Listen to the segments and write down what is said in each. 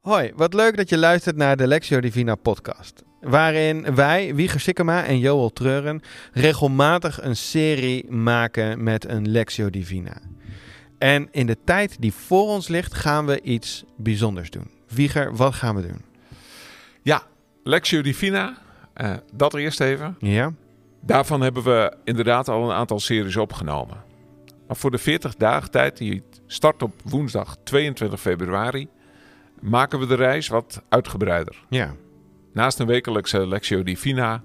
Hoi, wat leuk dat je luistert naar de Lectio Divina podcast. Waarin wij, Wieger Sikkema en Joel Treuren, regelmatig een serie maken met een Lectio Divina. En in de tijd die voor ons ligt, gaan we iets bijzonders doen. Wieger, wat gaan we doen? Ja, Lectio Divina, uh, dat eerst even. Ja. Daarvan hebben we inderdaad al een aantal series opgenomen. Maar voor de 40 dagen tijd, die start op woensdag 22 februari, maken we de reis wat uitgebreider. Ja. Naast een wekelijkse Lectio Divina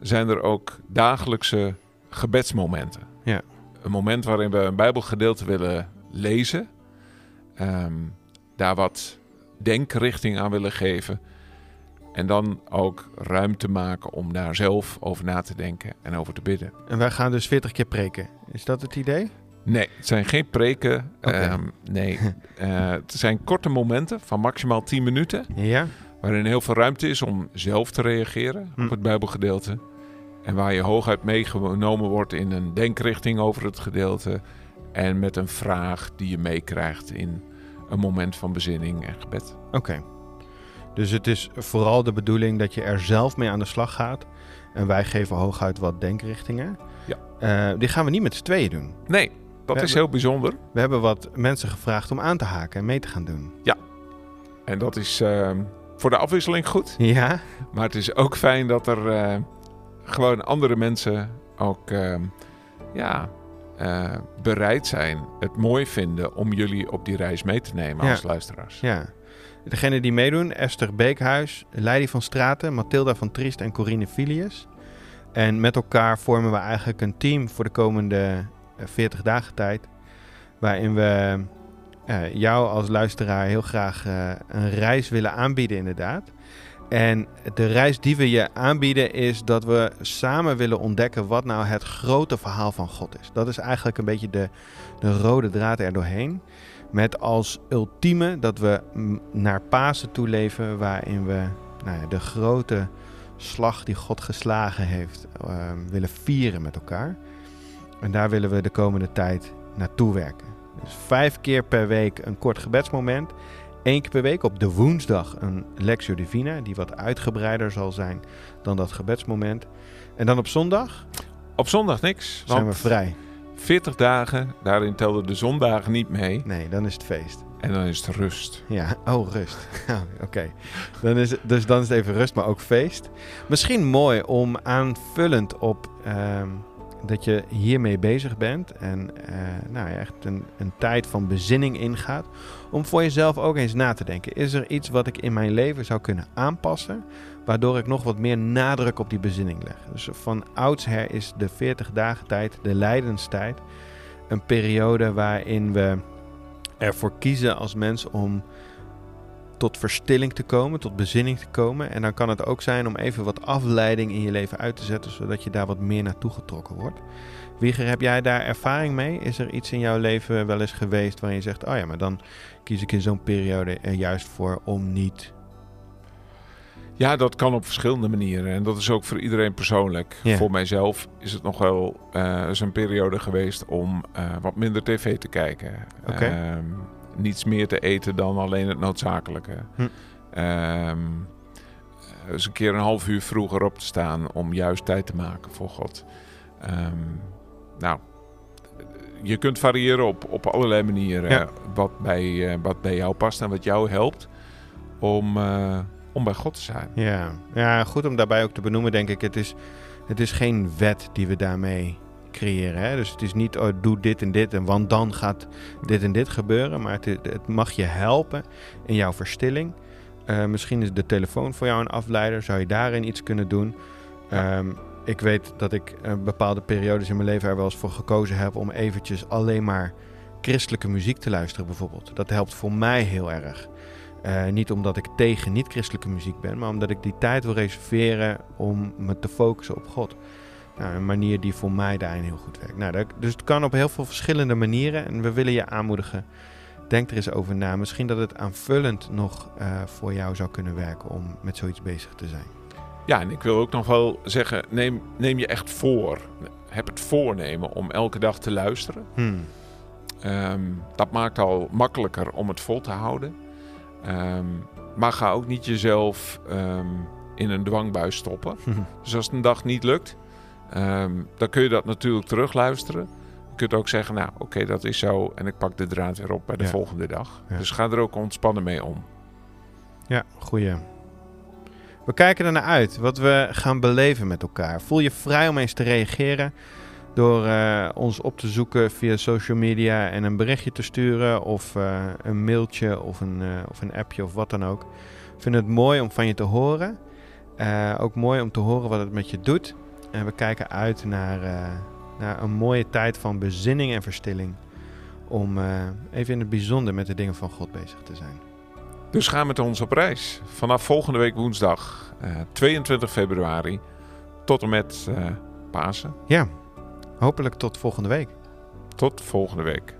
zijn er ook dagelijkse gebedsmomenten. Ja. Een moment waarin we een Bijbelgedeelte willen lezen, ehm, daar wat denkrichting aan willen geven. En dan ook ruimte maken om daar zelf over na te denken en over te bidden. En wij gaan dus 40 keer preken. Is dat het idee? Nee, het zijn geen preken. Ehm, nee, Eh, het zijn korte momenten van maximaal 10 minuten. Ja. Waarin heel veel ruimte is om zelf te reageren Hm. op het Bijbelgedeelte. En waar je hooguit meegenomen wordt in een denkrichting over het gedeelte. En met een vraag die je meekrijgt in een moment van bezinning en gebed. Oké. Dus het is vooral de bedoeling dat je er zelf mee aan de slag gaat. En wij geven hooguit wat denkrichtingen. Ja. Eh, die gaan we niet met z'n tweeën doen. Nee, dat We is hebben- heel bijzonder. We hebben wat mensen gevraagd om aan te haken en mee te gaan doen. En dat is ehm, voor de afwisseling goed. Ja? Maar het is ook fijn dat er eh, gewoon andere mensen ook ehm, ja, eh, bereid zijn, het mooi vinden om jullie op die reis mee te nemen Ja. als luisteraars. Ja. Degenen die meedoen, Esther Beekhuis, Leidie van Straten, Mathilda van Triest en Corine Filius. En met elkaar vormen we eigenlijk een team voor de komende 40 dagen tijd. Waarin we eh, jou als luisteraar heel graag eh, een reis willen aanbieden inderdaad. En de reis die we je aanbieden is dat we samen willen ontdekken wat nou het grote verhaal van God is. Dat is eigenlijk een beetje de, de rode draad er doorheen. Met als ultieme dat we naar Pasen toe leven, waarin we nou ja, de grote slag die God geslagen heeft eh, willen vieren met elkaar. En daar willen we de komende tijd naartoe werken. Dus vijf keer per week een kort gebedsmoment. Eén keer per week op de woensdag een Lectio Divina, die wat uitgebreider zal zijn dan dat gebedsmoment. En dan op zondag Op zondag niks, zijn we vrij. 40 dagen, daarin telden de zondagen niet mee. Nee, dan is het feest. En dan is het rust. Ja, oh, rust. Ja, Oké. Dan is het- Dus dan is het even rust, maar ook feest. Misschien mooi om aanvullend op ehm, dat je hiermee bezig bent en eh, nou ja, echt een, een tijd van bezinning ingaat, om voor jezelf ook eens na te denken. Is er iets wat ik in mijn leven zou kunnen aanpassen, waardoor ik nog wat meer nadruk op die bezinning leg? Dus van oudsher is de 40 dagen tijd, de lijdenstijd, een periode waarin we ervoor kiezen als mens om tot verstilling te komen, tot bezinning te komen. En dan kan het ook zijn om even wat afleiding in je leven uit te zetten, zodat je daar wat meer naartoe getrokken wordt. Wieger, heb jij daar ervaring mee? Is er iets in jouw leven wel eens geweest waarin je zegt: Oh ja, maar dan kies ik in zo'n periode er juist voor om niet. Ja, dat kan op verschillende manieren. En dat is ook voor iedereen persoonlijk. Ja. Voor mijzelf is het nog wel eens een periode geweest om eh, wat minder tv te kijken. Oké. Ehm, niets meer te eten dan alleen het noodzakelijke. Hm. Ehm, eens een keer een half uur vroeger op te staan om juist tijd te maken voor God. Ehm, nou, je kunt variëren op, op allerlei manieren Ja. wat, bij, eh, wat bij jou past en wat jou helpt om, eh, om bij God te zijn. Ja. ja, goed om daarbij ook te benoemen, denk ik. Het is, het is geen wet die we daarmee creëren. Hè? Dus het is niet, oh, doe dit en dit, en want dan gaat dit en dit gebeuren. Maar het, het mag je helpen in jouw verstilling. Eh, misschien is de telefoon voor jou een afleider. Zou je daarin iets kunnen doen? Ehm, ik weet dat ik eh, bepaalde periodes in mijn leven er wel eens voor gekozen heb om eventjes alleen maar christelijke muziek te luisteren, bijvoorbeeld. Dat helpt voor mij heel erg. Eh, niet omdat ik tegen niet-christelijke muziek ben, maar omdat ik die tijd wil reserveren om me te focussen op God. Nou, een manier die voor mij daarin heel goed werkt. Nou, dat, dus het kan op heel veel verschillende manieren en we willen je aanmoedigen. Denk er eens over na. Misschien dat het aanvullend nog eh, voor jou zou kunnen werken om met zoiets bezig te zijn. Ja, en ik wil ook nog wel zeggen, neem, neem je echt voor. Heb het voornemen om elke dag te luisteren. Hmm. Ehm, dat maakt al makkelijker om het vol te houden. Ehm, Maar ga ook niet jezelf ehm, in een dwangbuis stoppen. Dus als het een dag niet lukt, ehm, dan kun je dat natuurlijk terugluisteren. Je kunt ook zeggen, nou oké, dat is zo. En ik pak de draad weer op bij de Ja. volgende dag. Ja. Dus ga er ook ontspannen mee om. Ja, goeie. We kijken er naar uit wat we gaan beleven met elkaar. Voel je vrij om eens te reageren door eh, ons op te zoeken via social media en een berichtje te sturen of eh, een mailtje of een, eh, of een appje of wat dan ook. Ik vind het mooi om van je te horen. Ook mooi om te horen wat het met je doet. En we kijken uit naar, eh, naar een mooie tijd van bezinning en verstilling. Om eh, even in het bijzonder met de dingen van God bezig te zijn. Dus ga met ons op reis. Vanaf volgende week woensdag, eh, 22 februari, tot en met eh, Pasen. Ja, hopelijk tot volgende week. Tot volgende week.